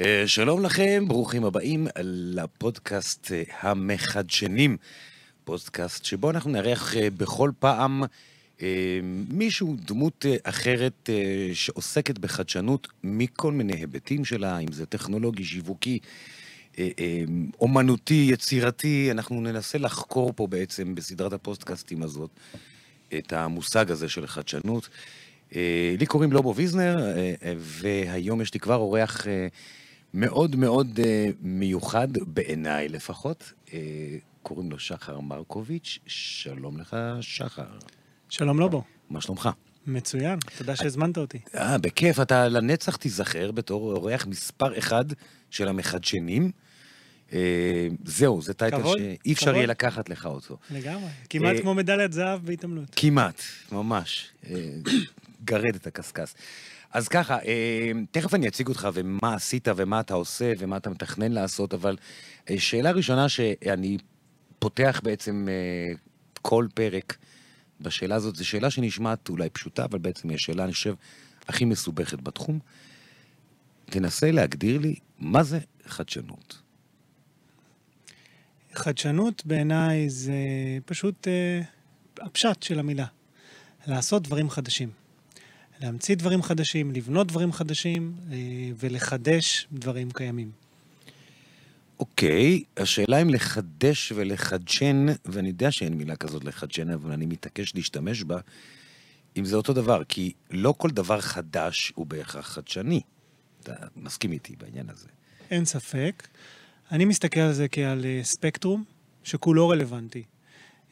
אה, שלום לכם, ברוכים הבאים לפודקאסט אה, המחדשנים. פודקאסט שבו אנחנו נארח אה, בכל פעם מישהו, דמות אחרת שעוסקת בחדשנות מכל מיני היבטים שלה, אם זה טכנולוגי, שיווקי, אומנותי, יצירתי. אנחנו ננסה לחקור פה בעצם בסדרת הפודקאסטים הזאת את המושג הזה של חדשנות. לי קוראים לובו ויזנר, והיום יש לי כבר אורח מאוד מאוד uh, מיוחד, בעיניי לפחות. Uh, קוראים לו שחר מרקוביץ', שלום לך, שחר. שלום לובו. מה שלומך? מצוין, תודה שהזמנת אותי. אה, בכיף, אתה לנצח תיזכר בתור אורח מספר אחד של המחדשנים. Uh, זהו, זה טייטל שאי אפשר יהיה לקחת לך אותו. לגמרי, כמעט uh, כמו מדליית זהב בהתעמלות. כמעט, ממש. Uh, גרד את הקשקש. אז ככה, אה, תכף אני אציג אותך ומה עשית ומה אתה עושה ומה אתה מתכנן לעשות, אבל אה, שאלה ראשונה שאני פותח בעצם אה, כל פרק בשאלה הזאת, זו שאלה שנשמעת אולי פשוטה, אבל בעצם היא השאלה, אני חושב, הכי מסובכת בתחום. תנסה להגדיר לי מה זה חדשנות. חדשנות בעיניי זה פשוט אה, הפשט של המילה. לעשות דברים חדשים. להמציא דברים חדשים, לבנות דברים חדשים אה, ולחדש דברים קיימים. אוקיי, okay, השאלה אם לחדש ולחדשן, ואני יודע שאין מילה כזאת לחדשן, אבל אני מתעקש להשתמש בה, אם זה אותו דבר, כי לא כל דבר חדש הוא בהכרח חדשני. אתה מסכים איתי בעניין הזה. אין ספק. אני מסתכל על זה כעל אה, ספקטרום שכולו רלוונטי.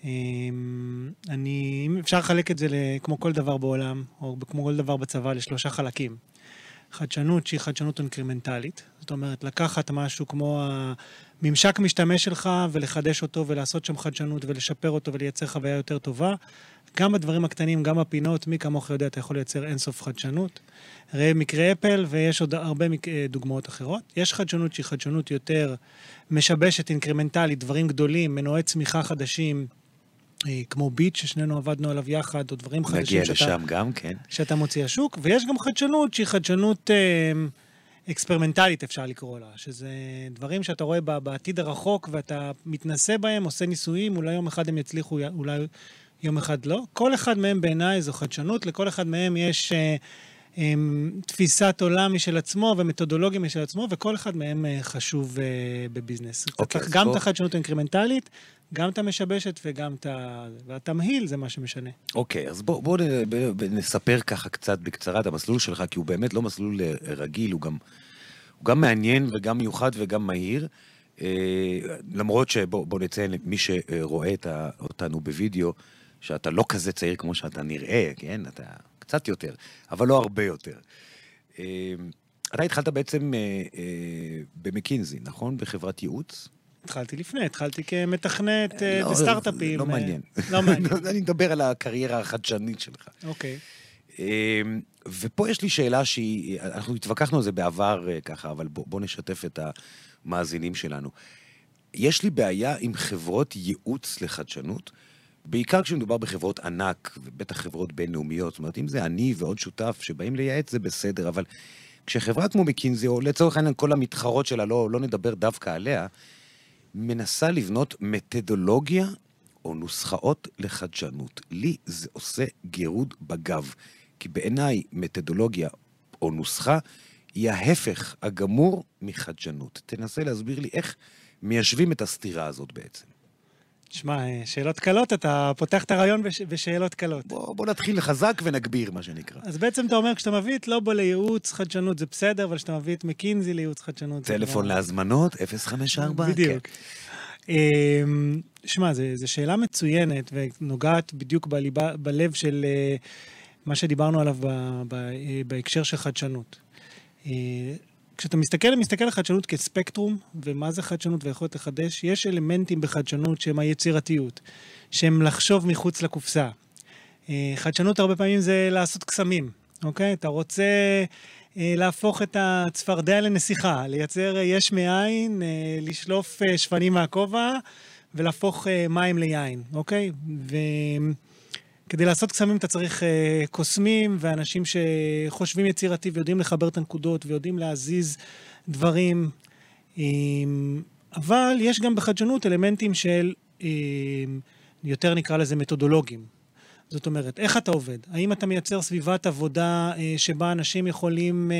אמ, אני, אם אפשר לחלק את זה כמו כל דבר בעולם, או כמו כל דבר בצבא, לשלושה חלקים. חדשנות שהיא חדשנות אינקרימנטלית, זאת אומרת, לקחת משהו כמו הממשק משתמש שלך ולחדש אותו ולעשות שם חדשנות ולשפר אותו ולייצר חוויה יותר טובה. גם בדברים הקטנים, גם בפינות, מי כמוך יודע, אתה יכול לייצר אינסוף חדשנות. ראה מקרה אפל, ויש עוד הרבה דוגמאות אחרות. יש חדשנות שהיא חדשנות יותר משבשת, אינקרימנטלית, דברים גדולים, מנועי צמיחה חדשים, אה, כמו ביט, ששנינו עבדנו עליו יחד, או דברים חדשים שאתה... נגיע לשם גם, כן. שאתה מוציא השוק, ויש גם חדשנות שהיא חדשנות אה, אקספרימנטלית, אפשר לקרוא לה, שזה דברים שאתה רואה בעתיד הרחוק, ואתה מתנסה בהם, עושה ניסויים, אולי יום אחד הם יצליחו, אולי יום אחד לא. כל אחד מהם בעיניי זו חדשנות, לכל אחד מהם יש... אה, תפיסת עולם משל עצמו ומתודולוגיה משל עצמו, וכל אחד מהם אה, חשוב uh, בביזנס. Okay, אוקיי, גם בוא... את החדשנות האינקרימנטלית, גם את המשבשת וגם את ה... והתמהיל זה מה שמשנה. אוקיי, okay, אז בואו בוא, בוא, נספר ככה קצת בקצרה את המסלול שלך, כי הוא באמת לא מסלול אה, רגיל, הוא גם, הוא גם מעניין וגם מיוחד וגם מהיר. אה, למרות שבואו נציין למי שרואה אותנו בווידאו, שאתה לא כזה צעיר כמו שאתה נראה, כן? אתה קצת יותר, אבל לא הרבה יותר. אה, אתה התחלת בעצם אה, אה, במקינזי, נכון? בחברת ייעוץ? התחלתי לפני, התחלתי כמתכנת לא, בסטארט-אפים. לא מעניין. לא מעניין. אני מדבר על הקריירה החדשנית שלך. אוקיי. ופה יש לי שאלה שהיא, אנחנו התווכחנו על זה בעבר ככה, אבל בוא, בוא נשתף את המאזינים שלנו. יש לי בעיה עם חברות ייעוץ לחדשנות, בעיקר כשמדובר בחברות ענק, ובטח חברות בינלאומיות, זאת אומרת, אם זה אני ועוד שותף שבאים לייעץ זה בסדר, אבל כשחברה כמו מקינזי, או לצורך העניין כל המתחרות שלה, לא, לא נדבר דווקא עליה, מנסה לבנות מתודולוגיה או נוסחאות לחדשנות. לי זה עושה גירוד בגב, כי בעיניי מתודולוגיה או נוסחה היא ההפך הגמור מחדשנות. תנסה להסביר לי איך מיישבים את הסתירה הזאת בעצם. שמע, שאלות קלות, אתה פותח את הרעיון בש... בשאלות קלות. בוא, בוא נתחיל חזק ונגביר, מה שנקרא. אז בעצם אתה אומר, כשאתה מביא את לובו לייעוץ חדשנות זה בסדר, אבל כשאתה מביא את מקינזי לייעוץ חדשנות... טלפון זה להזמנות, 054. בדיוק. כן. אמ, שמע, זו שאלה מצוינת ונוגעת בדיוק בליבה, בלב של אה, מה שדיברנו עליו ב, ב, אה, בהקשר של חדשנות. אה, כשאתה מסתכל, מסתכל על חדשנות כספקטרום, ומה זה חדשנות ויכולת לחדש, יש אלמנטים בחדשנות שהם היצירתיות, שהם לחשוב מחוץ לקופסה. אה, חדשנות הרבה פעמים זה לעשות קסמים, אוקיי? אתה רוצה אה, להפוך את הצפרדע לנסיכה, לייצר יש מאין, אה, לשלוף שפנים מהכובע ולהפוך מים ליין, אוקיי? ו... כדי לעשות קסמים אתה צריך uh, קוסמים ואנשים שחושבים יצירתי ויודעים לחבר את הנקודות ויודעים להזיז דברים, אבל יש גם בחדשנות אלמנטים של, יותר נקרא לזה מתודולוגיים. זאת אומרת, איך אתה עובד? האם אתה מייצר סביבת עבודה שבה אנשים יכולים,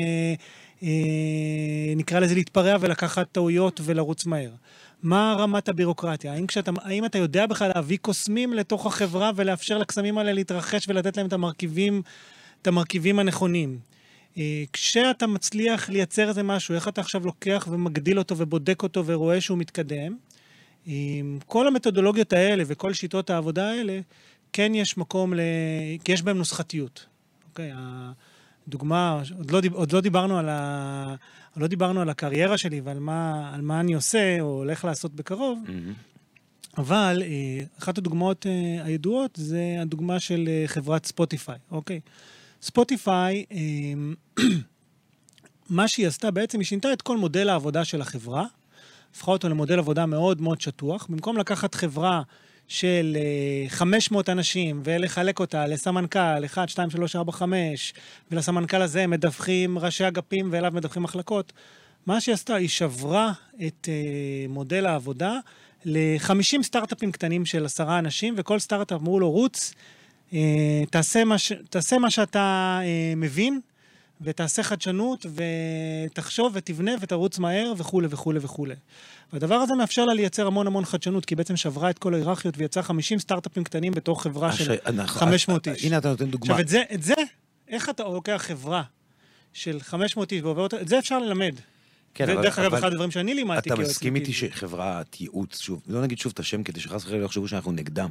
נקרא לזה, להתפרע ולקחת טעויות ולרוץ מהר? מה רמת הבירוקרטיה? האם, כשאתה, האם אתה יודע בכלל להביא קוסמים לתוך החברה ולאפשר לקסמים האלה להתרחש ולתת להם את המרכיבים, את המרכיבים הנכונים? אה, כשאתה מצליח לייצר איזה משהו, איך אתה עכשיו לוקח ומגדיל אותו ובודק אותו ורואה שהוא מתקדם? כל המתודולוגיות האלה וכל שיטות העבודה האלה, כן יש מקום ל... כי יש בהם נוסחתיות. אוקיי? הדוגמה, עוד לא, עוד לא דיברנו על ה... לא דיברנו על הקריירה שלי ועל מה, מה אני עושה או הולך לעשות בקרוב, mm-hmm. אבל אה, אחת הדוגמאות אה, הידועות זה הדוגמה של אה, חברת ספוטיפיי, אוקיי? ספוטיפיי, מה שהיא עשתה בעצם, היא שינתה את כל מודל העבודה של החברה, הפכה אותו למודל עבודה מאוד מאוד שטוח. במקום לקחת חברה של 500 אנשים ולחלק אותה לסמנכ"ל 1, 2, 3, 4, 5, ולסמנכ"ל הזה מדווחים ראשי אגפים ואליו מדווחים מחלקות. מה שהיא עשתה, היא שברה את uh, מודל העבודה ל-50 סטארט-אפים קטנים של עשרה אנשים, וכל סטארט-אפ אמרו לו, רוץ, uh, תעשה, מה ש... תעשה מה שאתה מבין, ותעשה חדשנות, ותחשוב ותבנה ותרוץ מהר וכולי וכולי וכולי. והדבר הזה מאפשר לה לייצר המון המון חדשנות, כי היא בעצם שברה את כל ההיררכיות ויצרה 50 סטארט-אפים קטנים בתוך חברה של 500 איש. הנה אתה נותן דוגמה. עכשיו, את זה, את זה, איך אתה לוקח חברה של 500 איש ועובר אותה, את זה אפשר ללמד. כן, אבל... ודרך אגב, אחד הדברים שאני לימדתי אתה מסכים איתי שחברת ייעוץ, שוב, לא נגיד שוב את השם כדי שחס וחלילה יחשבו שאנחנו נגדם,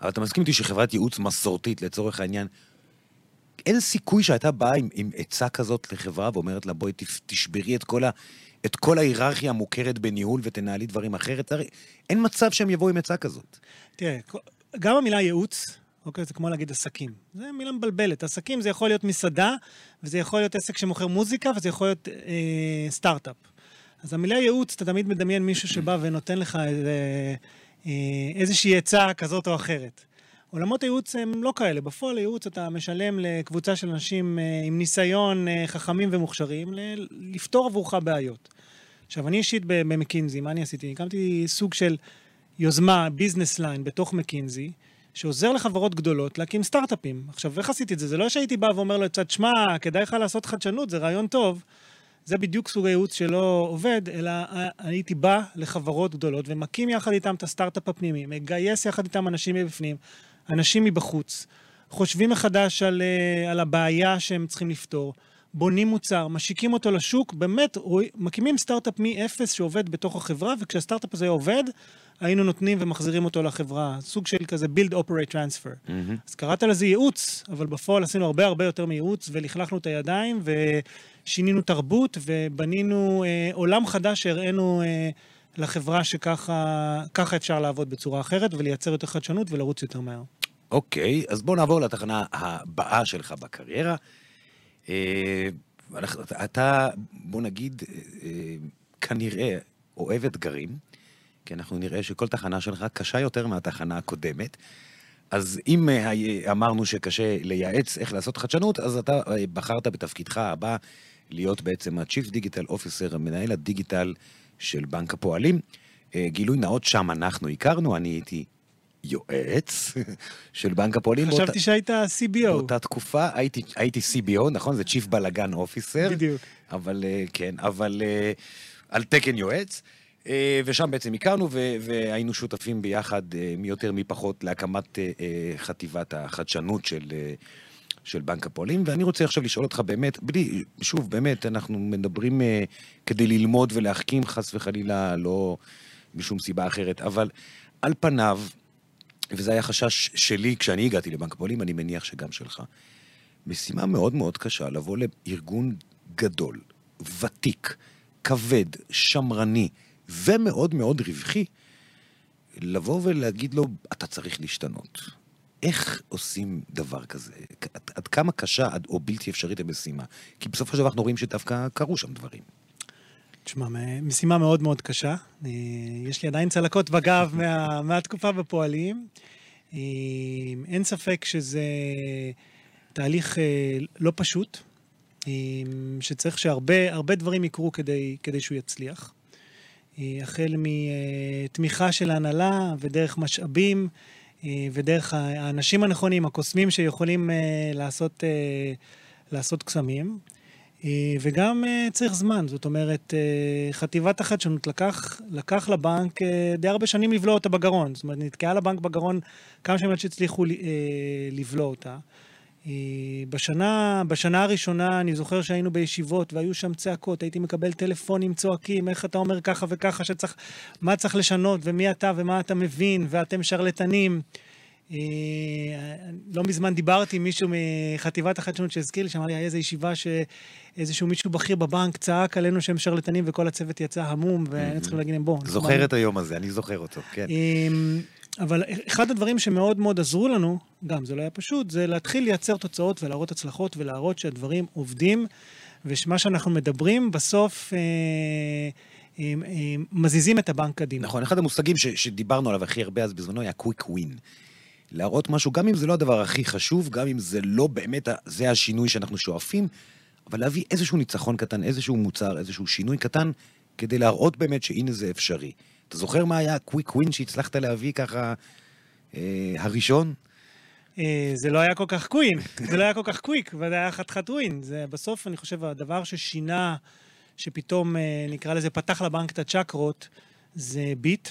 אבל אתה מסכים איתי שחברת ייעוץ מסורתית, לצורך העניין, אין סיכוי שהייתה באה עם, עצה כזאת לחברה ואומרת לה, בואי תשברי את כל, ה, את כל ההיררכיה המוכרת בניהול ותנהלי דברים אחרת. הרי אין מצב שהם יבואו עם עצה כזאת. תראה, גם המילה ייעוץ, אוקיי, זה כמו להגיד עסקים. זה מילה מבלבלת. עסקים זה יכול להיות מסעדה, וזה יכול להיות עסק שמוכר מוזיקה, וזה יכול להיות אה, סטארט-אפ. אז המילה ייעוץ, אתה תמיד מדמיין מישהו שבא ונותן לך איזה, אה, איזושהי עצה כזאת או אחרת. עולמות הייעוץ הם לא כאלה. בפועל הייעוץ אתה משלם לקבוצה של אנשים אה, עם ניסיון אה, חכמים ומוכשרים לפתור עבורך בעיות. עכשיו, אני אישית במקינזי, מה אני עשיתי? הקמתי סוג של יוזמה, business line, בתוך מקינזי, שעוזר לחברות גדולות להקים סטארט-אפים. עכשיו, איך עשיתי את זה? זה לא שהייתי בא ואומר לו לצד, שמע, כדאי לך לעשות חדשנות, זה רעיון טוב. זה בדיוק סוג הייעוץ שלא עובד, אלא אה, הייתי בא לחברות גדולות ומקים יחד איתם את הסטארט-אפ הפנימי, מגייס יחד איתם אנשים מבפנים, אנשים מבחוץ, חושבים מחדש על, אה, על הבעיה שהם צריכים לפתור, בונים מוצר, משיקים אותו לשוק, באמת מקימים סטארט-אפ מ-0 שעובד בתוך החברה, וכשהסטארט-אפ הזה עובד, היינו נותנים ומחזירים אותו לחברה. סוג של כזה build, operate, transfer. Mm-hmm. אז קראת לזה ייעוץ, אבל בפועל עשינו הרבה הרבה יותר מייעוץ, ולכלכנו את הידיים, ושינינו תרבות, ובנינו אה, עולם חדש שהראינו אה, לחברה שככה אפשר לעבוד בצורה אחרת, ולייצר יותר חדשנות ולרוץ יותר מהר. אוקיי, אז בואו נעבור לתחנה הבאה שלך בקריירה. אה, אתה, בוא נגיד, אה, כנראה אוהב אתגרים, כי אנחנו נראה שכל תחנה שלך קשה יותר מהתחנה הקודמת. אז אם אה, אמרנו שקשה לייעץ איך לעשות חדשנות, אז אתה בחרת בתפקידך הבא להיות בעצם ה-Chief Digital Officer, מנהל הדיגיטל של בנק הפועלים. גילוי נאות, שם אנחנו הכרנו, אני הייתי יועץ של בנק הפועלים. חשבתי באות... שהיית CBO. באותה תקופה הייתי, הייתי CBO, נכון? זה Chief בלאגן אופיסר. בדיוק. אבל אה, כן, אבל אה, על תקן יועץ. אה, ושם בעצם הכרנו והיינו שותפים ביחד, מי יותר מי פחות, להקמת חטיבת החדשנות של, של בנק הפועלים. ואני רוצה עכשיו לשאול אותך באמת, בלי, שוב, באמת, אנחנו מדברים כדי ללמוד ולהחכים, חס וחלילה, לא משום סיבה אחרת, אבל על פניו, וזה היה חשש שלי כשאני הגעתי לבנק הפועלים, אני מניח שגם שלך. משימה מאוד מאוד קשה לבוא לארגון גדול, ותיק, כבד, שמרני ומאוד מאוד רווחי, לבוא ולהגיד לו, אתה צריך להשתנות. איך עושים דבר כזה? עד, עד כמה קשה עד, או בלתי אפשרית המשימה? כי בסופו של דבר אנחנו רואים שדווקא קרו שם דברים. תשמע, משימה מאוד מאוד קשה. אה, יש לי עדיין צלקות בגב מה, מהתקופה בפועלים. אה, אין ספק שזה תהליך אה, לא פשוט. שצריך שהרבה דברים יקרו כדי, כדי שהוא יצליח. החל מתמיכה של ההנהלה ודרך משאבים ודרך האנשים הנכונים, הקוסמים שיכולים לעשות, לעשות קסמים. וגם צריך זמן, זאת אומרת, חטיבת החדשנות לקח, לקח לבנק די הרבה שנים לבלוע אותה בגרון. זאת אומרת, נתקעה לבנק בגרון כמה שנים עד שהצליחו לבלוע אותה. בשנה, בשנה הראשונה אני זוכר שהיינו בישיבות והיו שם צעקות, הייתי מקבל טלפונים צועקים, איך אתה אומר ככה וככה, שצריך, מה צריך לשנות ומי אתה ומה אתה מבין ואתם שרלטנים. לא מזמן דיברתי עם מישהו מחטיבת החדשנות שהזכיר לי, שאמר לי, היה איזו ישיבה שאיזשהו מישהו בכיר בבנק צעק עלינו שהם שרלטנים וכל הצוות יצא המום, והיינו צריכים להגיד להם, בואו. זוכר את היום הזה, אני זוכר אותו, כן. אבל אחד הדברים שמאוד מאוד עזרו לנו, גם זה לא היה פשוט, זה להתחיל לייצר תוצאות ולהראות הצלחות ולהראות שהדברים עובדים, ושמה שאנחנו מדברים בסוף... אה, אה, אה, מזיזים את הבנק קדימה. נכון, אחד המושגים ש, שדיברנו עליו הכי הרבה אז בזמנו היה קוויק ווין. להראות משהו, גם אם זה לא הדבר הכי חשוב, גם אם זה לא באמת, זה השינוי שאנחנו שואפים, אבל להביא איזשהו ניצחון קטן, איזשהו מוצר, איזשהו שינוי קטן, כדי להראות באמת שהנה זה אפשרי. אתה זוכר מה היה הקוויק ווין שהצלחת להביא ככה אה, הראשון? אה, זה לא היה כל כך קווין, זה לא היה כל כך קוויק, וזה היה חתיכת ווין. זה בסוף, אני חושב, הדבר ששינה, שפתאום, אה, נקרא לזה, פתח לבנק את הצ'קרות, זה ביט.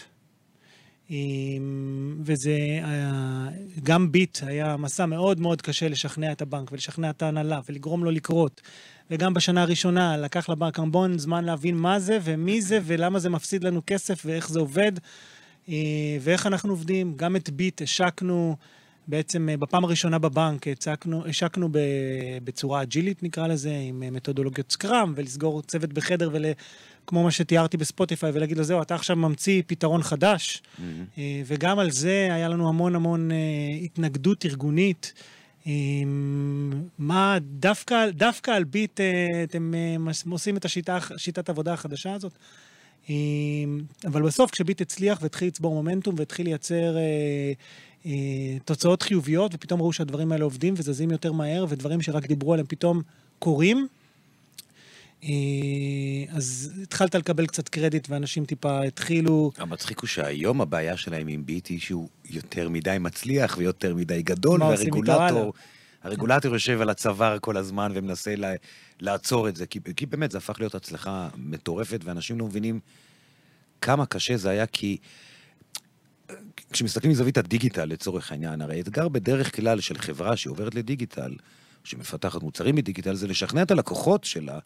וזה, גם ביט היה מסע מאוד מאוד קשה לשכנע את הבנק ולשכנע את ההנהלה ולגרום לו לקרות. וגם בשנה הראשונה לקח לבנק המון זמן להבין מה זה ומי זה ולמה זה מפסיד לנו כסף ואיך זה עובד אה, ואיך אנחנו עובדים. גם את ביט השקנו בעצם אה, בפעם הראשונה בבנק, הצקנו, השקנו בצורה אג'ילית נקרא לזה, עם אה, מתודולוגיות סקראם ולסגור צוות בחדר ול... כמו מה שתיארתי בספוטיפיי, ולהגיד לו, זהו, אתה עכשיו ממציא פתרון חדש. Mm-hmm. וגם על זה היה לנו המון המון התנגדות ארגונית. מה, דווקא, דווקא על ביט אה, אתם אה, עושים את השיטה, שיטת העבודה החדשה הזאת? אבל בסוף, כשביט הצליח והתחיל לצבור מומנטום והתחיל לייצר אה, אה, תוצאות חיוביות, ופתאום ראו שהדברים האלה עובדים וזזים יותר מהר, ודברים שרק דיברו עליהם פתאום קורים, אז התחלת לקבל קצת קרדיט ואנשים טיפה התחילו... המצחיק הוא שהיום הבעיה שלהם עם ביטי שהוא יותר מדי מצליח ויותר מדי גדול, והרגולטור... הרגולטור יושב על הצוואר כל הזמן ומנסה לה, לעצור את זה, כי, כי באמת זה הפך להיות הצלחה מטורפת, ואנשים לא מבינים כמה קשה זה היה, כי כשמסתכלים מזווית הדיגיטל לצורך העניין, הרי אתגר בדרך כלל של חברה שעוברת לדיגיטל, שמפתחת מוצרים מדיגיטל, זה לשכנע את הלקוחות שלה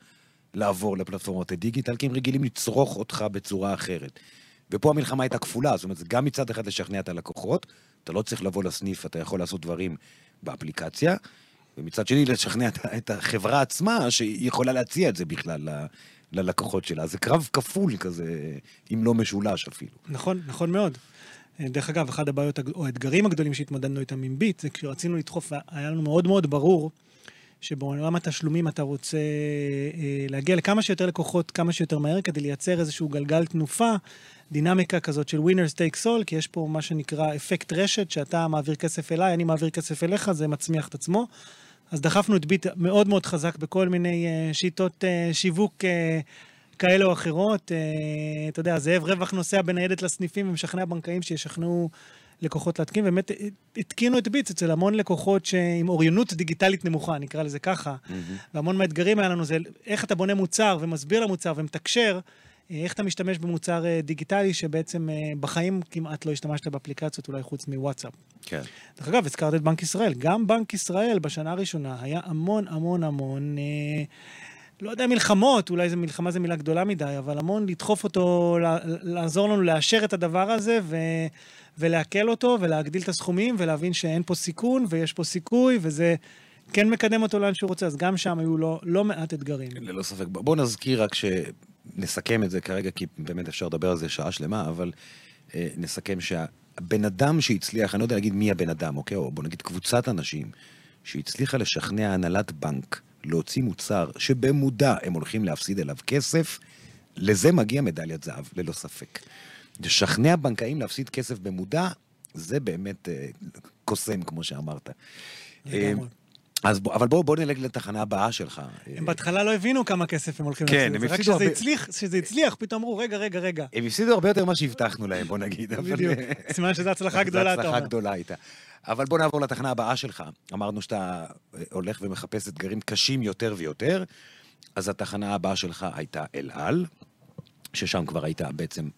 לעבור לפלטפורמות הדיגיטל, כי הם רגילים לצרוך אותך בצורה אחרת. ופה המלחמה הייתה כפולה, זאת אומרת, זה גם מצד אחד לשכנע את הלקוחות, אתה לא צריך לבוא לסניף, אתה יכול לעשות דברים באפליקציה, ומצד שני לשכנע את החברה עצמה שהיא יכולה להציע את זה בכלל ללקוחות שלה. זה קרב כפול כזה, אם לא משולש אפילו. נכון, נכון מאוד. דרך אגב, אחד הבעיות או האתגרים הגדולים שהתמודדנו איתם עם ביט, זה כשרצינו לדחוף, היה לנו מאוד מאוד ברור שבעולם התשלומים אתה רוצה אה, להגיע לכמה שיותר לקוחות כמה שיותר מהר כדי לייצר איזשהו גלגל תנופה, דינמיקה כזאת של winners take all, כי יש פה מה שנקרא אפקט רשת, שאתה מעביר כסף אליי, אני מעביר כסף אליך, זה מצמיח את עצמו. אז דחפנו את ביט מאוד מאוד חזק בכל מיני uh, שיטות uh, שיווק כאלה או אחרות. אתה יודע, זאב רווח נוסע בניידת לסניפים ומשכנע בנקאים שישכנעו לקוחות להתקין, באמת התקינו את ביט אצל המון לקוחות שעם אוריינות דיגיטלית נמוכה, נקרא לזה ככה. Mm-hmm. והמון מהאתגרים היה לנו זה איך אתה בונה מוצר ומסביר למוצר ומתקשר, אה, איך אתה משתמש במוצר אה, דיגיטלי שבעצם אה, בחיים כמעט לא השתמשת באפליקציות, אולי חוץ מוואטסאפ. כן. דרך אגב, הזכרת את בנק ישראל. גם בנק ישראל בשנה הראשונה היה המון המון המון... אה, לא יודע, מלחמות, אולי זו מלחמה זו מילה גדולה מדי, אבל המון לדחוף אותו, לעזור לנו לאשר את הדבר הזה ו, ולעכל אותו ולהגדיל את הסכומים ולהבין שאין פה סיכון ויש פה סיכוי וזה כן מקדם אותו לאן שהוא רוצה, אז גם שם היו לו לא מעט אתגרים. ללא ספק. בוא נזכיר רק שנסכם את זה כרגע, כי באמת אפשר לדבר על זה שעה שלמה, אבל אה, נסכם שהבן אדם שהצליח, אני לא יודע להגיד מי הבן אדם, אוקיי? או בוא נגיד קבוצת אנשים שהצליחה לשכנע הנהלת בנק להוציא מוצר שבמודע הם הולכים להפסיד אליו כסף, לזה מגיע מדליית זהב, ללא ספק. לשכנע בנקאים להפסיד כסף במודע, זה באמת אה, קוסם, כמו שאמרת. לגמרי. אז בוא, אבל בואו בוא נלך לתחנה הבאה שלך. הם בהתחלה לא הבינו כמה כסף הם הולכים כן, להפסיד. הם זה רק כשזה הרבה- הצליח, כשזה הצליח, פתאום אמרו, רגע, רגע, רגע. הם הפסידו הרבה יותר ממה שהבטחנו להם, בוא נגיד. בדיוק. סימן שזו הצלחה גדולה, זו אתה הצלחה אומר. גדולה הייתה. אבל בוא נעבור לתחנה הבאה שלך. אמרנו שאתה אה, הולך ומחפש אתגרים קשים יותר ויותר, אז התחנה הבאה שלך הייתה אל על, ששם כבר היית בעצם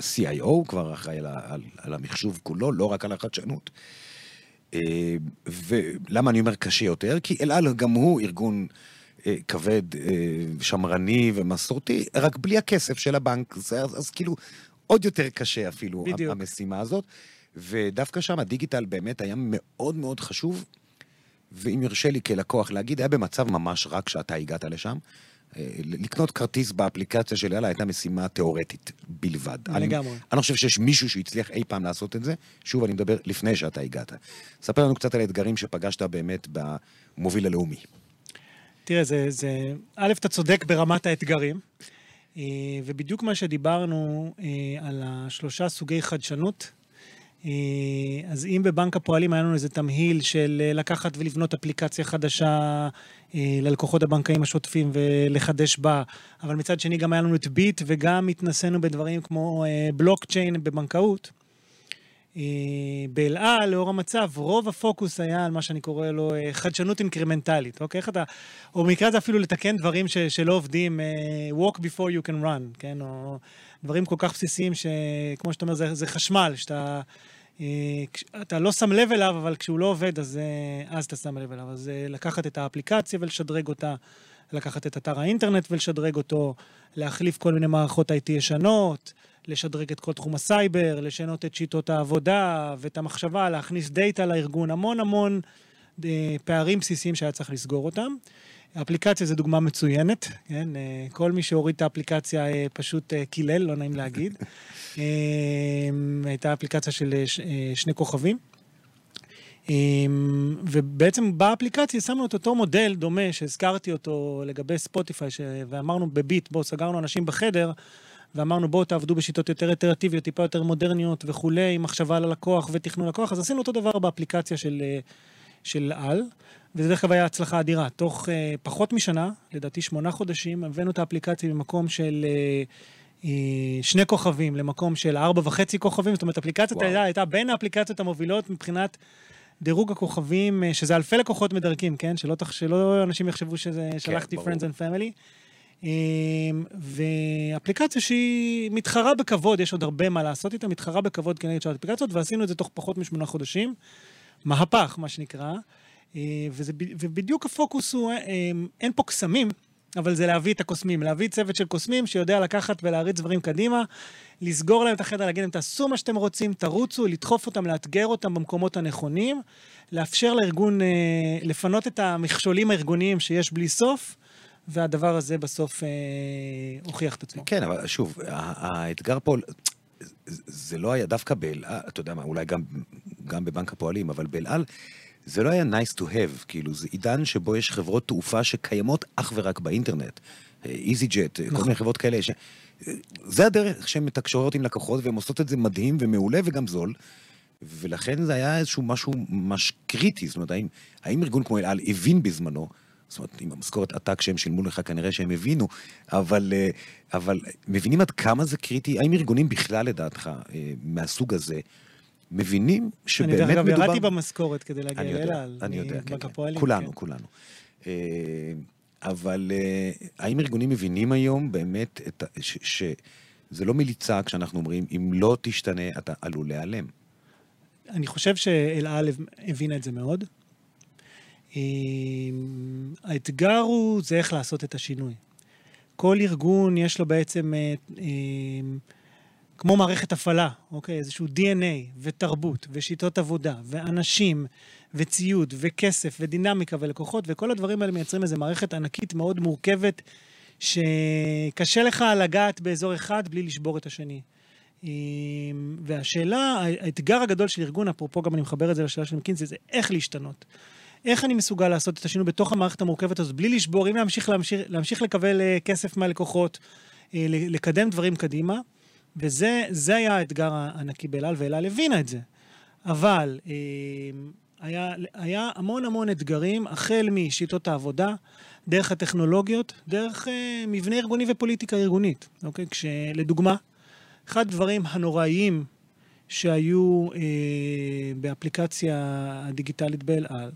CIO, כבר אחראי על, על, על המחשוב כולו, לא רק על החדשנות. ולמה אני אומר קשה יותר? כי אל על גם הוא ארגון אה, כבד, אה, שמרני ומסורתי, רק בלי הכסף של הבנק. זה, אז, אז כאילו, עוד יותר קשה אפילו בדיוק. המשימה הזאת. ודווקא שם הדיגיטל באמת היה מאוד מאוד חשוב, ואם יורשה לי כלקוח להגיד, היה במצב ממש רע כשאתה הגעת לשם. אה, לקנות כרטיס באפליקציה של אלה הייתה משימה תיאורטית בלבד. אני- לגמרי. אני לא חושב שיש מישהו שהצליח אי פעם לעשות את זה. שוב, אני מדבר לפני שאתה הגעת. ספר לנו קצת על האתגרים שפגשת באמת במוביל הלאומי. תראה, זה, זה... א', אתה צודק ברמת האתגרים, אה, ובדיוק מה שדיברנו אה, על השלושה סוגי חדשנות, אז אם בבנק הפועלים היה לנו איזה תמהיל של אה, לקחת ולבנות אפליקציה חדשה אה, ללקוחות הבנקאים השוטפים ולחדש בה, אבל מצד שני גם היה לנו את ביט וגם התנסינו בדברים כמו אה, בלוקצ'יין בבנקאות. אה, באל על, לאור המצב, רוב הפוקוס היה על מה שאני קורא לו אה, חדשנות אינקרמנטלית, אוקיי? איך אתה... או במקרה הזה אפילו לתקן דברים ש, שלא עובדים, אה, walk before you can run, כן? או דברים כל כך בסיסיים שכמו שאתה אומר, זה, זה חשמל, שאתה... אה, אתה לא שם לב אליו, אבל כשהוא לא עובד, אז, אה, אז אתה שם לב אליו. אז אה, לקחת את האפליקציה ולשדרג אותה, לקחת את אתר האינטרנט ולשדרג אותו, להחליף כל מיני מערכות IT ישנות, לשדרג את כל תחום הסייבר, לשנות את שיטות העבודה ואת המחשבה, להכניס data לארגון, המון המון פערים בסיסיים שהיה צריך לסגור אותם. האפליקציה זו דוגמה מצוינת, כן? אה, כל מי שהוריד את האפליקציה אה, פשוט אה, קילל, לא נעים להגיד. הייתה אפליקציה של שני כוכבים. ובעצם באפליקציה שמנו את אותו מודל דומה שהזכרתי אותו לגבי ספוטיפיי, ש... ואמרנו בביט, בואו, סגרנו אנשים בחדר, ואמרנו בואו תעבדו בשיטות יותר איטרטיביות, טיפה יותר מודרניות וכולי, עם מחשבה על הלקוח ותכנון לקוח, אז עשינו אותו דבר באפליקציה של, של על, וזה דרך אגב היה הצלחה אדירה. תוך uh, פחות משנה, לדעתי שמונה חודשים, הבאנו את האפליקציה ממקום של uh, uh, שני כוכבים למקום של ארבע וחצי כוכבים, זאת אומרת, אפליקציית וואו. הייתה, הייתה בין האפליקציות המובילות מבחינת דירוג הכוכבים, uh, שזה אלפי לקוחות מדרגים, כן? שלא, תח... שלא אנשים יחשבו שזה, שלחתי ברור. Friends and Family. Um, ואפליקציה שהיא מתחרה בכבוד, יש עוד הרבה מה לעשות איתה, מתחרה בכבוד כנגד שאר האפליקציות, ועשינו את זה תוך פחות משמונה חודשים. מהפך, מה שנקרא. אה, וזה, ובדיוק הפוקוס הוא, אה, אין פה קסמים, אבל זה להביא את הקוסמים, להביא צוות של קוסמים שיודע לקחת ולהריץ דברים קדימה, לסגור להם את החדר, להגיד להם, תעשו מה שאתם רוצים, תרוצו, לדחוף אותם, לאתגר אותם במקומות הנכונים, לאפשר לארגון, אה, לפנות את המכשולים הארגוניים שיש בלי סוף, והדבר הזה בסוף אה, הוכיח את עצמו. כן, אבל שוב, האתגר פה, זה לא היה דווקא באל על, אתה יודע מה, אולי גם, גם בבנק הפועלים, אבל באל על, זה לא היה nice to have, כאילו, זה עידן שבו יש חברות תעופה שקיימות אך ורק באינטרנט. איזי ג'ט, כל נכון. מיני חברות כאלה. ש... זה הדרך שהן מתקשרות עם לקוחות, והן עושות את זה מדהים ומעולה וגם זול. ולכן זה היה איזשהו משהו ממש קריטי. זאת אומרת, האם, האם ארגון כמו אל על הבין בזמנו, זאת אומרת, עם המשכורת עתק שהם שילמו לך, כנראה שהם הבינו, אבל, אה, אבל מבינים עד כמה זה קריטי? האם ארגונים בכלל, לדעתך, אה, מהסוג הזה, מבינים אני שבאמת דרך אגב מדובר... ירדתי במשכורת כדי להגיע אני לאל על. אני יודע, כן, כן. כולנו, כן. כולנו. אה, אבל אה, האם ארגונים מבינים היום באמת שזה לא מליצה כשאנחנו אומרים, אם לא תשתנה, אתה עלול להיעלם. אני חושב שאל על הבינה את זה מאוד. אה, האתגר הוא, זה איך לעשות את השינוי. כל ארגון יש לו בעצם, אה, אה, כמו מערכת הפעלה, אוקיי? איזשהו DNA ותרבות ושיטות עבודה ואנשים וציוד וכסף ודינמיקה ולקוחות, וכל הדברים האלה מייצרים איזו מערכת ענקית מאוד מורכבת, שקשה לך לגעת באזור אחד בלי לשבור את השני. אה, והשאלה, האתגר הגדול של ארגון, אפרופו גם אני מחבר את זה לשאלה של מקינזי, זה איך להשתנות. איך אני מסוגל לעשות את השינוי בתוך המערכת המורכבת הזאת, בלי לשבור, אם להמשיך, להמשיך, להמשיך לקבל אה, כסף מהלקוחות, אה, לקדם דברים קדימה, וזה זה היה האתגר הענקי באלעל, ואלעל הבינה את זה. אבל אה, היה, היה המון המון אתגרים, החל משיטות העבודה, דרך הטכנולוגיות, דרך אה, מבנה ארגוני ופוליטיקה ארגונית, אוקיי? כשלדוגמה, אחד הדברים הנוראיים שהיו אה, באפליקציה הדיגיטלית באל על,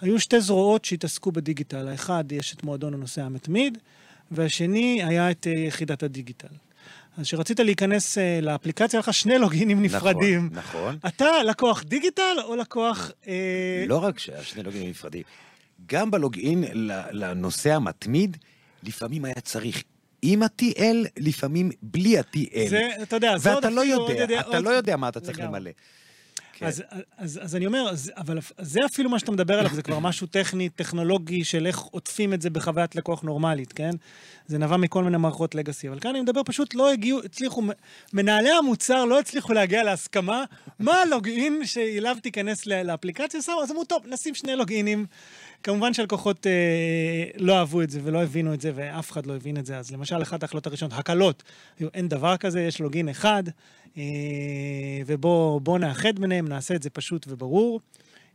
היו שתי זרועות שהתעסקו בדיגיטל. האחד, יש את מועדון הנוסע המתמיד, והשני היה את אה, יחידת הדיגיטל. אז כשרצית להיכנס אה, לאפליקציה, היה לך שני לוגינים נפרדים. נכון, נכון. אתה לקוח דיגיטל או לקוח... אה, לא רק שהיה שני לוגינים נפרדים, גם בלוגין לנוסע המתמיד, לפעמים היה צריך עם ה-TL, לפעמים בלי ה-TL. זה, אתה יודע, זה עוד ואתה לא עוד יודע, יודע- אתה עוד- לא יודע מה אתה צריך. למלא. כן. אז, אז, אז אני אומר, אז, אבל זה אפילו מה שאתה מדבר עליו, זה כבר משהו טכני, טכנולוגי, של איך עוטפים את זה בחוויית לקוח נורמלית, כן? זה נבע מכל מיני מערכות לגאסי. אבל כאן אני מדבר, פשוט לא הגיעו, הצליחו, מנהלי המוצר לא הצליחו להגיע להסכמה מה הלוגין שאליו תיכנס לאפליקציה, שמו, אז אמרו, טוב, נשים שני לוגינים. כמובן שהלקוחות אה, לא אהבו את זה ולא הבינו את זה, ואף אחד לא הבין את זה. אז למשל, אחת ההחלטות הראשונות, הקלות, אין דבר כזה, יש לוגין אחד, ובואו נאחד ביניהם, נעשה את זה פשוט וברור.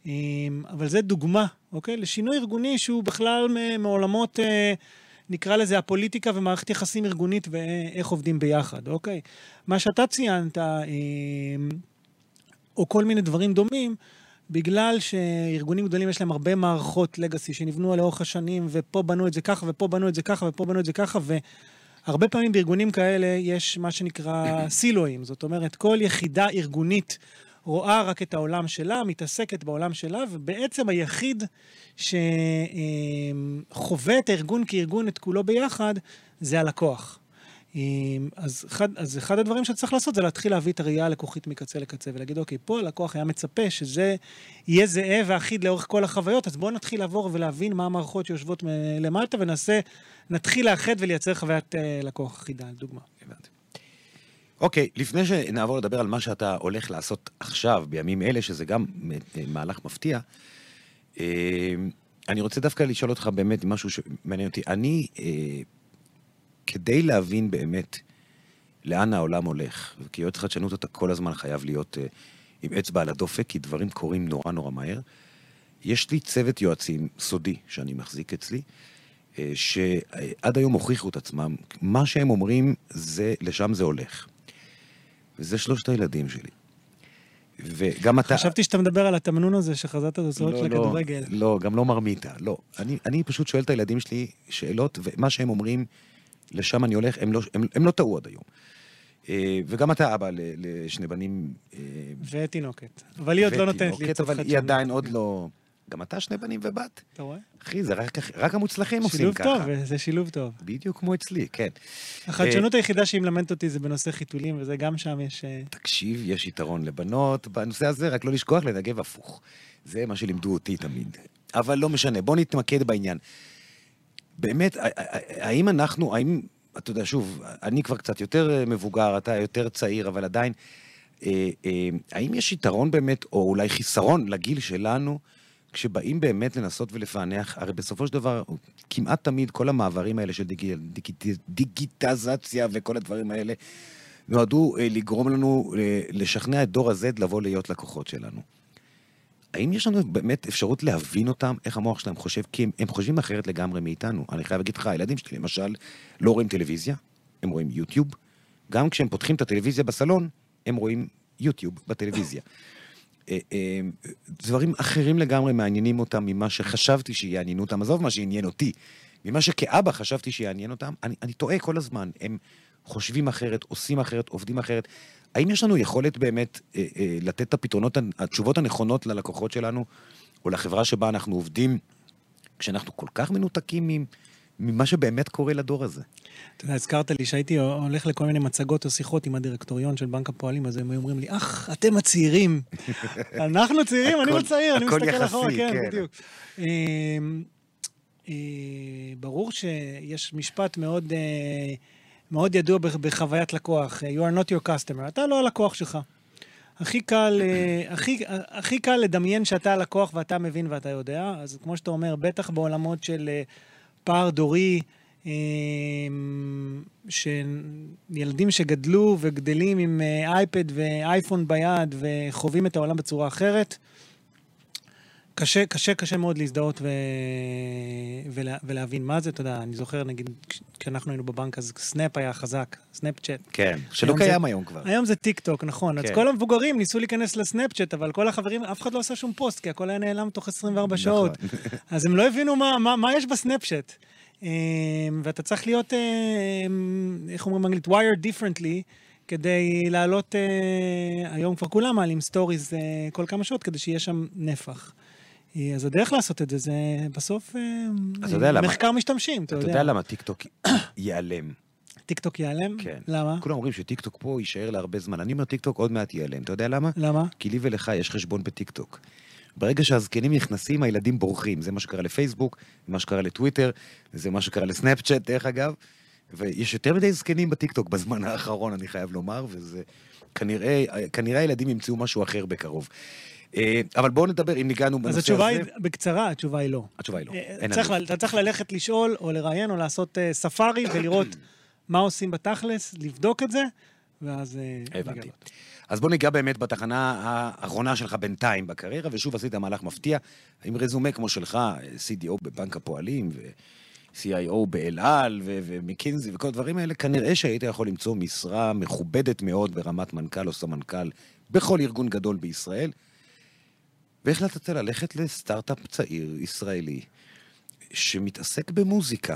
אה, אבל זה דוגמה, אוקיי? לשינוי ארגוני שהוא בכלל מעולמות, אה, נקרא לזה הפוליטיקה ומערכת יחסים ארגונית ואיך עובדים ביחד, אוקיי? מה שאתה ציינת, אה, או כל מיני דברים דומים, בגלל שארגונים גדולים יש להם הרבה מערכות לגאסי שנבנו לאורך השנים, ופה בנו את זה ככה, ופה בנו את זה ככה, ופה בנו את זה ככה, והרבה פעמים בארגונים כאלה יש מה שנקרא סילואים. זאת אומרת, כל יחידה ארגונית רואה רק את העולם שלה, מתעסקת בעולם שלה, ובעצם היחיד שחווה את הארגון כארגון, את כולו ביחד, זה הלקוח. אמ, אז אחד, אז אחד הדברים שצריך לעשות זה להתחיל להביא את הראייה הלקוחית מקצה לקצה ולהגיד, אוקיי, פה הלקוח היה מצפה שזה יהיה זהה ואחיד לאורך כל החוויות, אז בואו נתחיל לעבור ולהבין מה המערכות שיושבות למטה וננסה, נתחיל לאחד ולייצר חוויית אה, לקוח אחידה, לדוגמה. אוקיי, לפני שנעבור לדבר על מה שאתה הולך לעשות עכשיו, בימים אלה, שזה גם אה, מהלך מפתיע, אה, אני רוצה דווקא לשאול אותך באמת משהו שמעניין אותי. אני, אה, כדי להבין באמת לאן העולם הולך, וכיועץ חדשנות אתה כל הזמן חייב להיות אה, עם אצבע על הדופק, כי דברים קורים נורא נורא מהר. יש לי צוות יועצים סודי שאני מחזיק אצלי, אה, שעד היום הוכיחו את עצמם, מה שהם אומרים, זה, לשם זה הולך. וזה שלושת הילדים שלי. וגם אתה... חשבתי שאתה מדבר על התמנון הזה שחזרת לזרועות של הכדורגל. לא, לא, גם לא מרמיתה, לא. אני, אני פשוט שואל את הילדים שלי שאלות, ומה שהם אומרים, לשם אני הולך, הם לא, הם, הם לא טעו עד היום. אה, וגם אתה אבא לשני בנים. אה, ותינוקת. אבל היא עוד לא נותנת לי עצות אבל היא. עדיין עוד לא... גם אתה שני בנים ובת. אתה רואה? אחי, זה רק, רק המוצלחים עושים שילוב ככה. טוב, זה שילוב טוב. בדיוק כמו אצלי, כן. החדשנות היחידה שהיא מלמדת אותי זה בנושא חיתולים, וזה גם שם יש... אה, תקשיב, יש יתרון לבנות בנושא הזה, רק לא לשכוח לנגב הפוך. זה מה שלימדו אותי תמיד. אבל לא משנה, בוא נתמקד בעניין. באמת, האם אנחנו, האם, אתה יודע, שוב, אני כבר קצת יותר אה, מבוגר, אתה יותר צעיר, אבל עדיין, אה, אה, האם יש יתרון באמת, או אולי חיסרון לגיל שלנו, כשבאים באמת לנסות ולפענח, הרי בסופו של דבר, כמעט תמיד כל המעברים האלה של דיג, דיג, דיגיטזציה וכל הדברים האלה, נועדו לגרום לנו לשכנע את דור ה-Z לבוא להיות לקוחות שלנו. האם יש לנו באמת אפשרות להבין אותם, איך המוח שלהם חושב? כי הם, הם חושבים אחרת לגמרי מאיתנו. אני חייב להגיד לך, הילדים שלי למשל לא רואים טלוויזיה, הם רואים יוטיוב. גם כשהם פותחים את הטלוויזיה בסלון, הם רואים יוטיוב בטלוויזיה. אה, אה, דברים אחרים לגמרי מעניינים אותם ממה שחשבתי שיעניינו אותם. עזוב מה שעניין אותי. ממה שכאבא חשבתי שיעניין אותם, אני, אני טועה כל הזמן. הם חושבים אחרת, עושים אחרת, עובדים אחרת. האם יש לנו יכולת באמת אה, אה, לתת את הפתרונות, התשובות הנכונות ללקוחות שלנו, או לחברה שבה אנחנו עובדים, כשאנחנו כל כך מנותקים ממה שבאמת קורה לדור הזה? אתה יודע, הזכרת לי שהייתי הולך לכל מיני מצגות או שיחות עם הדירקטוריון של בנק הפועלים, אז הם היו אומרים לי, אך, אתם הצעירים. אנחנו צעירים, אני לא צעיר, אני מסתכל אחורה, כן, כן. בדיוק. אמ, אה, ברור שיש משפט מאוד, אה, מאוד ידוע בח- בחוויית לקוח, You are not your customer, אתה לא הלקוח שלך. הכי קל, אה, הכי, הכי קל לדמיין שאתה הלקוח ואתה מבין ואתה יודע, אז כמו שאתה אומר, בטח בעולמות של אה, פער דורי, אה, שילדים שגדלו וגדלים עם אה, אייפד ואייפון ביד וחווים את העולם בצורה אחרת, קשה, קשה, קשה מאוד להזדהות ו... ולה... ולהבין מה זה. אתה יודע, אני זוכר, נגיד, כש- כשאנחנו היינו בבנק, אז סנאפ היה חזק, סנאפצ'אט. כן, שלא היום זה- קיים היום כבר. היום זה טיק טוק, נכון. אז כן. כל המבוגרים ניסו להיכנס לסנאפצ'אט, אבל כל החברים, אף אחד לא עשה שום פוסט, כי הכל היה נעלם תוך 24 שעות. נכון. אז הם לא הבינו מה, מה, מה יש בסנאפצ'אט. אמ, ואתה צריך להיות, אמ, איך אומרים באנגלית? wired differently, כדי לעלות, אה, היום כבר כולם מעלים stories אה, כל כמה שעות, כדי שיהיה שם נפח. אה, אז הדרך לעשות את זה, זה בסוף אה, אתה למה- מחקר משתמשים, אתה אתה יודע. יודע למה טיקטוק ייעלם? טיקטוק ייעלם? כן. למה? כולם אומרים שטיקטוק פה יישאר להרבה זמן. אני אומר טיקטוק עוד מעט ייעלם. אתה יודע למה? למה? כי לי ולך יש חשבון בטיקטוק. ברגע שהזקנים נכנסים, הילדים בורחים. זה מה שקרה לפייסבוק, זה מה שקרה לטוויטר, זה מה שקרה לסנאפצ'אט, דרך אגב. ויש יותר מדי זקנים בטיקטוק בזמן האחרון, אני חייב לומר, וזה... כנראה, כנראה הילדים ימצאו משהו אחר בקרוב. אה, אבל בואו נדבר, אם ניגענו בנושא אז הזה... התשובה היא, בקצרה, התשובה היא לא. התשובה היא לא. אה, אתה צריך ללכת לשאול, או לראיין, או לעשות אה, ספארי, ולראות מה עושים בתכלס, לבדוק את זה, ואז... אה, הבנתי. לגלות. אז בוא ניגע באמת בתחנה האחרונה שלך בינתיים בקריירה, ושוב עשית מהלך מפתיע, עם רזומה כמו שלך, CDO בבנק הפועלים, ו-CIO באל על, ו- ומקינזי וכל הדברים האלה, כנראה שהיית יכול למצוא משרה מכובדת מאוד ברמת מנכ"ל או סמנכ"ל בכל ארגון גדול בישראל, והחלטת ללכת לסטארט-אפ צעיר ישראלי, שמתעסק במוזיקה.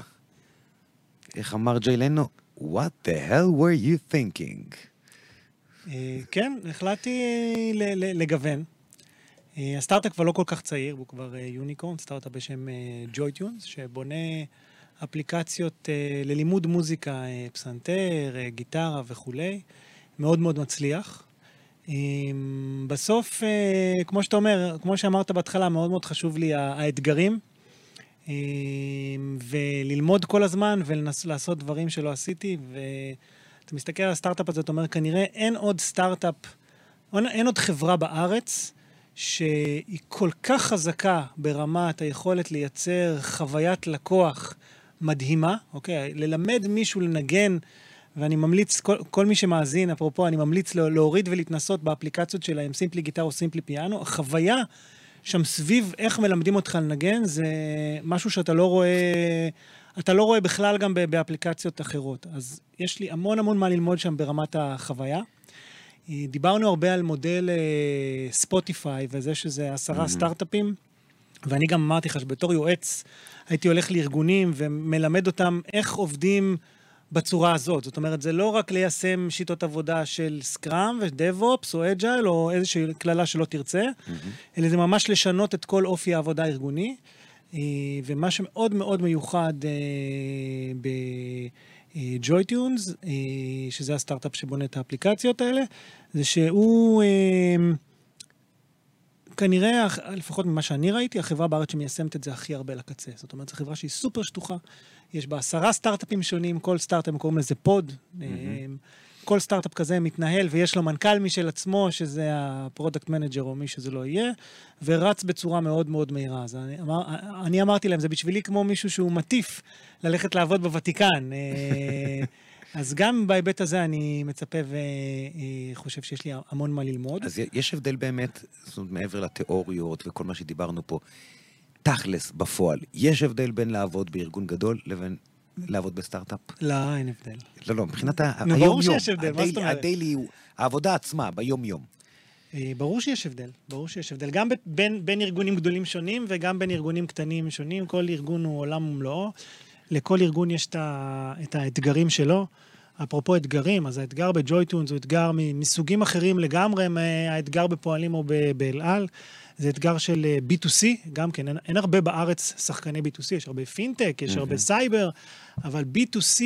איך אמר ג'יי לנו? What the hell were you thinking? אה, כן, החלטתי ל- לגוון. אה, הסטארט-אפ כבר לא כל כך צעיר, הוא כבר אה, unicorn, סטארט-אפ בשם JoyTunes, שבונה אפליקציות אה, ללימוד מוזיקה, אה, פסנתר, אה, גיטרה וכולי. מאוד מאוד מצליח. בסוף, אה, כמו שאתה אומר, כמו שאמרת בהתחלה, מאוד מאוד חשוב לי האתגרים. וללמוד כל הזמן ולעשות דברים שלא עשיתי. ואתה מסתכל על הסטארט-אפ הזה, אתה אומר, כנראה אין עוד סטארט-אפ, אין עוד חברה בארץ שהיא כל כך חזקה ברמת היכולת לייצר חוויית לקוח מדהימה, אוקיי? ללמד מישהו לנגן, ואני ממליץ, כל, כל מי שמאזין, אפרופו, אני ממליץ לה- להוריד ולהתנסות באפליקציות שלהם, סימפלי גיטר או סימפלי פיאנו. החוויה שם סביב איך מלמדים אותך לנגן, זה משהו שאתה לא רואה, אתה לא רואה בכלל גם באפליקציות אחרות. אז יש לי המון המון מה ללמוד שם ברמת החוויה. אה, דיברנו הרבה על מודל אה, ספוטיפיי וזה שזה עשרה סטארט-אפים, ואני גם אמרתי לך שבתור יועץ הייתי הולך לארגונים ומלמד אותם איך עובדים בצורה הזאת. זאת אומרת, זה לא רק ליישם שיטות עבודה של Scrum ו DevOps או Agile או איזושהי קללה שלא תרצה, אלא זה ממש לשנות את כל אופי העבודה הארגוני. אה, ומה שמאוד מאוד מיוחד אה, ב JoyTunes, אה, שזה הסטארט-אפ שבונה את האפליקציות האלה, זה שהוא כנראה, לפחות ממה שאני ראיתי, החברה בארץ שמיישמת את זה הכי הרבה לקצה. זאת אומרת, זו חברה שהיא סופר שטוחה. יש בה עשרה סטארט-אפים שונים, כל סטארט-אפ קוראים לזה pod. אה, כל סטארט-אפ כזה מתנהל ויש לו מנכ"ל משל עצמו, שזה ה product manager או מי שזה לא יהיה, ורץ בצורה מאוד מאוד מהירה. אז אני, אמר, אני אמרתי להם, זה בשבילי כמו מישהו שהוא מטיף ללכת לעבוד בוותיקן. אז גם בהיבט הזה אני מצפה וחושב שיש לי המון מה ללמוד. אז יש הבדל באמת, זאת אומרת, מעבר לתיאוריות וכל מה שדיברנו פה, תכלס, בפועל, יש הבדל בין לעבוד בארגון גדול לבין לעבוד בסטארט-אפ? לא, אין הבדל. לא, לא, מבחינת היום-יום. ברור שיש הבדל, מה זאת אומרת? הדיילי, העבודה עצמה, ביום-יום. אה, ברור שיש הבדל, ברור שיש הבדל. גם בין, בין ארגונים גדולים שונים וגם בין ארגונים קטנים שונים. כל ארגון הוא עולם ומלואו. לכל ארגון יש את, ה, את האתגרים שלו. אפרופו אתגרים, אז האתגר ב JoyTunes הוא אתגר מסוגים אחרים לגמרי מהאתגר בפועלים או באל על. זה אתגר של אה, B2C, גם כן, אין, אין הרבה בארץ שחקני B2C, יש הרבה פינטק, יש הרבה סייבר, אבל B2C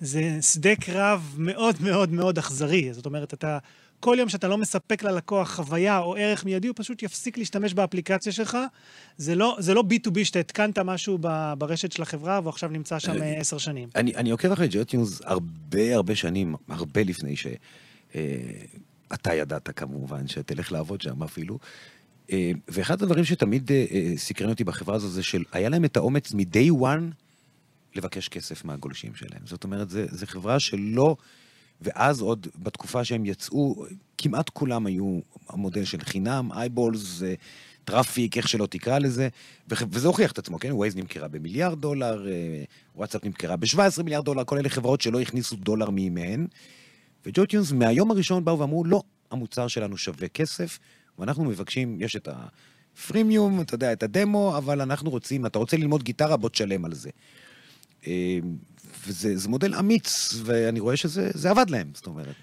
זה שדה קרב מאוד מאוד מאוד אכזרי. זאת אומרת, אתה, כל יום שאתה לא מספק ללקוח חוויה או ערך מיידי, הוא פשוט יפסיק להשתמש באפליקציה שלך. זה לא, זה לא B2B שאתה התקנת משהו ברשת של החברה והוא עכשיו נמצא שם אה, עשר שנים. אני, אני עוקב אחרי ג'וטיונס הרבה הרבה שנים, הרבה לפני שאתה ידעת כמובן שתלך לעבוד שם אפילו. אה, ואחד הדברים שתמיד אה, אה, סקרן אותי בחברה הזו זה שהיה להם את האומץ מ-day one לבקש כסף מהגולשים שלהם. זאת אומרת, זו חברה שלא... ואז עוד בתקופה שהם יצאו, כמעט כולם היו המודל של חינם, אייבולס, traffic, איך שלא תקרא לזה, וזה הוכיח את עצמו, כן? ווייז נמכרה במיליארד דולר, וואטסאפ נמכרה ב-17 מיליארד דולר, כל אלה חברות שלא הכניסו דולר מימיהן. ו JoyTunes מהיום הראשון באו ואמרו, לא, המוצר שלנו שווה כסף, ואנחנו מבקשים, יש את ה freemium, אתה יודע, את הדמו, אבל אנחנו רוצים, אתה רוצה ללמוד גיטרה, בוא תשלם על זה. וזה מודל אמיץ, ואני רואה שזה עבד להם, זאת אומרת.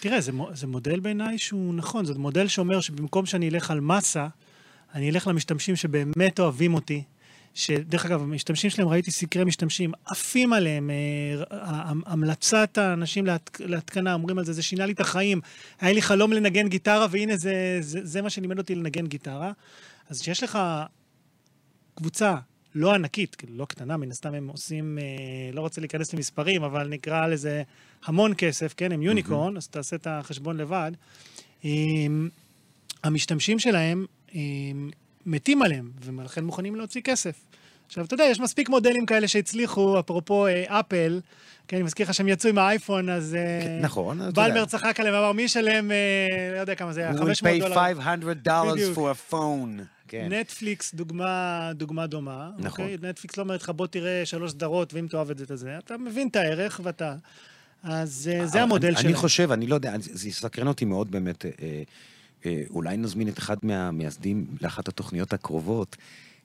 תראה, זה, זה מודל בעיניי שהוא נכון, זה מודל שאומר שבמקום שאני אלך על מסה, אני אלך למשתמשים שבאמת אוהבים אותי, שדרך אגב, המשתמשים שלהם, ראיתי סקרי משתמשים, עפים עליהם, אה, המלצת האנשים להת, להתקנה, אומרים על זה, זה שינה לי את החיים. היה לי חלום לנגן גיטרה, והנה זה, זה, זה מה שלימד אותי לנגן גיטרה. אז כשיש לך קבוצה לא ענקית, כאילו לא קטנה, מן הסתם הם עושים, אה, לא רוצה להיכנס למספרים, אבל נקרא לזה המון כסף, כן, הם יוניקורן, mm-hmm. אז תעשה את החשבון לבד. אה, המשתמשים שלהם אה, מתים עליהם, ולכן מוכנים להוציא כסף. עכשיו, אתה יודע, יש מספיק מודלים כאלה שהצליחו, אפרופו אה, אפל, כן, אני מזכיר לך שהם יצאו עם האייפון, אז... כן, נכון, אתה יודע. בלמר צחק עליהם, אמר, מי ישלם, אה, לא יודע כמה זה היה, 500 דולר. We pay 500 dollars for a phone. כן. נטפליקס, דוגמה, דוגמה דומה. נכון. אוקיי? נטפליקס לא אומרת לך, בוא תראה שלוש סדרות, ואם תאהב את זה, זה. אתה מבין את הערך, ואתה... אז אה, זה המודל שלהם. אני חושב, אני לא יודע, זה יסקרן אותי מאוד באמת. אה, אה, אולי נזמין את אחד מהמייסדים לאחת התוכניות הקרובות.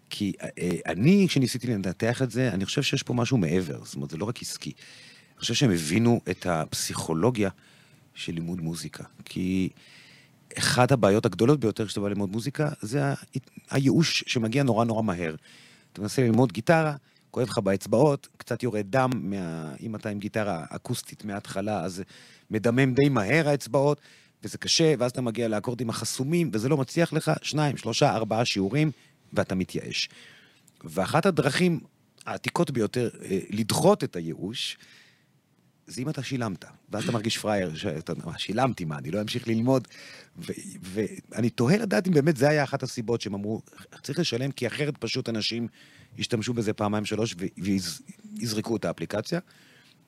כי אני, כשניסיתי לנתח את זה, אני חושב שיש פה משהו מעבר. זאת אומרת, זה לא רק עסקי. אני חושב שהם הבינו את הפסיכולוגיה של לימוד מוזיקה. כי אחת הבעיות הגדולות ביותר כשאתה בא ללמוד מוזיקה, זה הייאוש שמגיע נורא נורא מהר. אתה מנסה ללמוד גיטרה, כואב לך באצבעות, קצת יורד דם, מה... אם אתה עם גיטרה אקוסטית מההתחלה, אז מדמם די מהר האצבעות, וזה קשה, ואז אתה מגיע לאקורדים החסומים, וזה לא מצליח לך, שניים, שלושה, ארבעה שיעורים, ואתה מתייאש. ואחת הדרכים העתיקות ביותר אה, לדחות את הייאוש, זה אם אתה שילמת, ואז אתה מרגיש פראייר, שאתה, מה, שילמתי, מה, אני לא אמשיך ללמוד. ואני תוהה לדעת אם באמת זה היה אחת הסיבות שהם אמרו, צריך לשלם, כי אחרת פשוט אנשים ישתמשו בזה פעמיים שלוש ויזרקו את האפליקציה.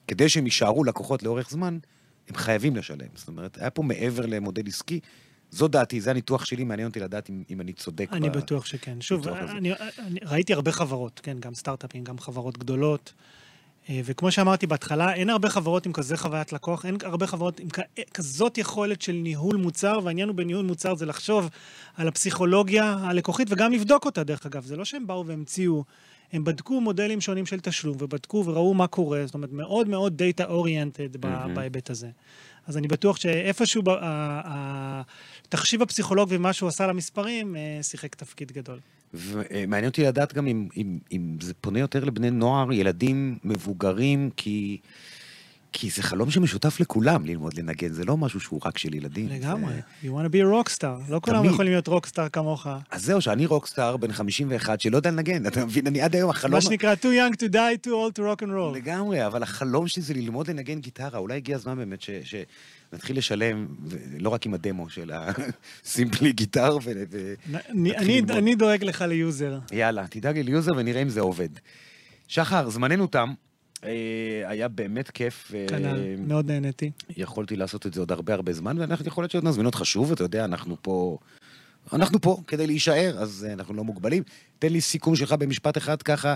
כדי שהם יישארו לקוחות לאורך זמן, הם חייבים לשלם. זאת אומרת, היה פה מעבר למודל עסקי. זו דעתי, זה הניתוח שלי, מעניין אותי לדעת אם, אם אני צודק. אני ב... בטוח שכן. שוב, אני, אני, ראיתי הרבה חברות, כן, גם סטארט-אפים, גם חברות גדולות. אה, וכמו שאמרתי בהתחלה, אין הרבה חברות עם כזה חוויית לקוח, אין הרבה חברות עם כזאת יכולת של ניהול מוצר, והעניין הוא בניהול מוצר זה לחשוב על הפסיכולוגיה הלקוחית וגם לבדוק אותה, דרך אגב. זה לא שהם באו והמציאו, הם בדקו מודלים שונים של תשלום, ובדקו וראו מה קורה, זאת אומרת, מאוד מאוד דאטה אוריינטד mm-hmm. בהיבט הזה. אז אני בטוח שאיפשהו התחשיב הפסיכולוגי ומה שהוא עשה למספרים, אה, שיחק תפקיד גדול. ומעניין אותי לדעת גם אם, אם, אם זה פונה יותר לבני נוער, ילדים, מבוגרים, כי... כי זה חלום שמשותף לכולם ללמוד לנגן, זה לא משהו שהוא רק של ילדים. לגמרי, זה... you want to be a rockstar, לא כולם יכולים להיות rockstar כמוך. אז זהו, שאני rockstar בן 51 שלא יודע לנגן, אתה מבין, אני עד היום החלום... מה שנקרא, too young to die, too old to rock and roll. לגמרי, אבל החלום שלי זה ללמוד לנגן גיטרה, אולי הגיע הזמן באמת ש... ש... נתחיל לשלם, לא רק עם הדמו של ה Simply Guitar, ו... אני דואג לך ל user. יאללה, תדאג לי ל user ונראה אם זה עובד. שחר, זמננו תם. אה, היה באמת כיף. כנ"ל, מאוד נהניתי. יכולתי לעשות את זה עוד הרבה הרבה זמן, ואנחנו יכול להיות שעוד נזמין אותך שוב, אתה יודע, אנחנו פה... אנחנו פה כדי להישאר, אז אה, אנחנו לא מוגבלים. תן לי סיכום שלך במשפט אחד ככה,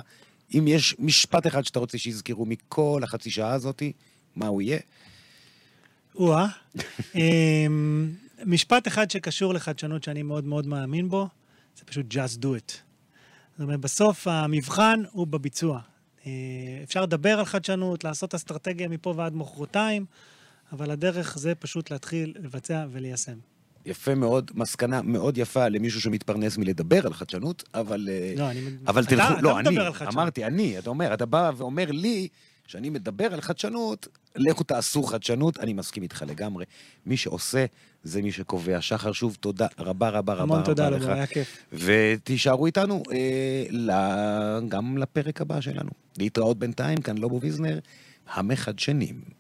אם יש משפט אחד שאתה רוצה שיזכרו מכל החצי שעה הזאתי, מה הוא יהיה? או-אה. אמ, משפט אחד שקשור לחדשנות שאני מאוד מאוד מאמין בו, זה פשוט just do it. זאת אומרת, בסוף המבחן הוא בביצוע. אה, אפשר לדבר על חדשנות, לעשות אסטרטגיה מפה ועד מחרתיים, אבל הדרך זה פשוט להתחיל לבצע וליישם. יפה מאוד, מסקנה מאוד יפה למישהו שמתפרנס מלדבר על חדשנות, אבל... אה, לא, אני... אבל אתה, תלכו, אתה לא, אני, אמרתי, אני, אתה אומר, אתה בא ואומר לי, כשאני מדבר על חדשנות, לכו תעשו חדשנות, אני מסכים איתך לגמרי. מי שעושה, זה מי שקובע. שחר, שוב, תודה רבה רבה רבה המון תודה לך. היה כיף. ותישארו איתנו אה, גם לפרק הבא שלנו. להתראות בינתיים, כאן לובו ויזנר, המחדשנים.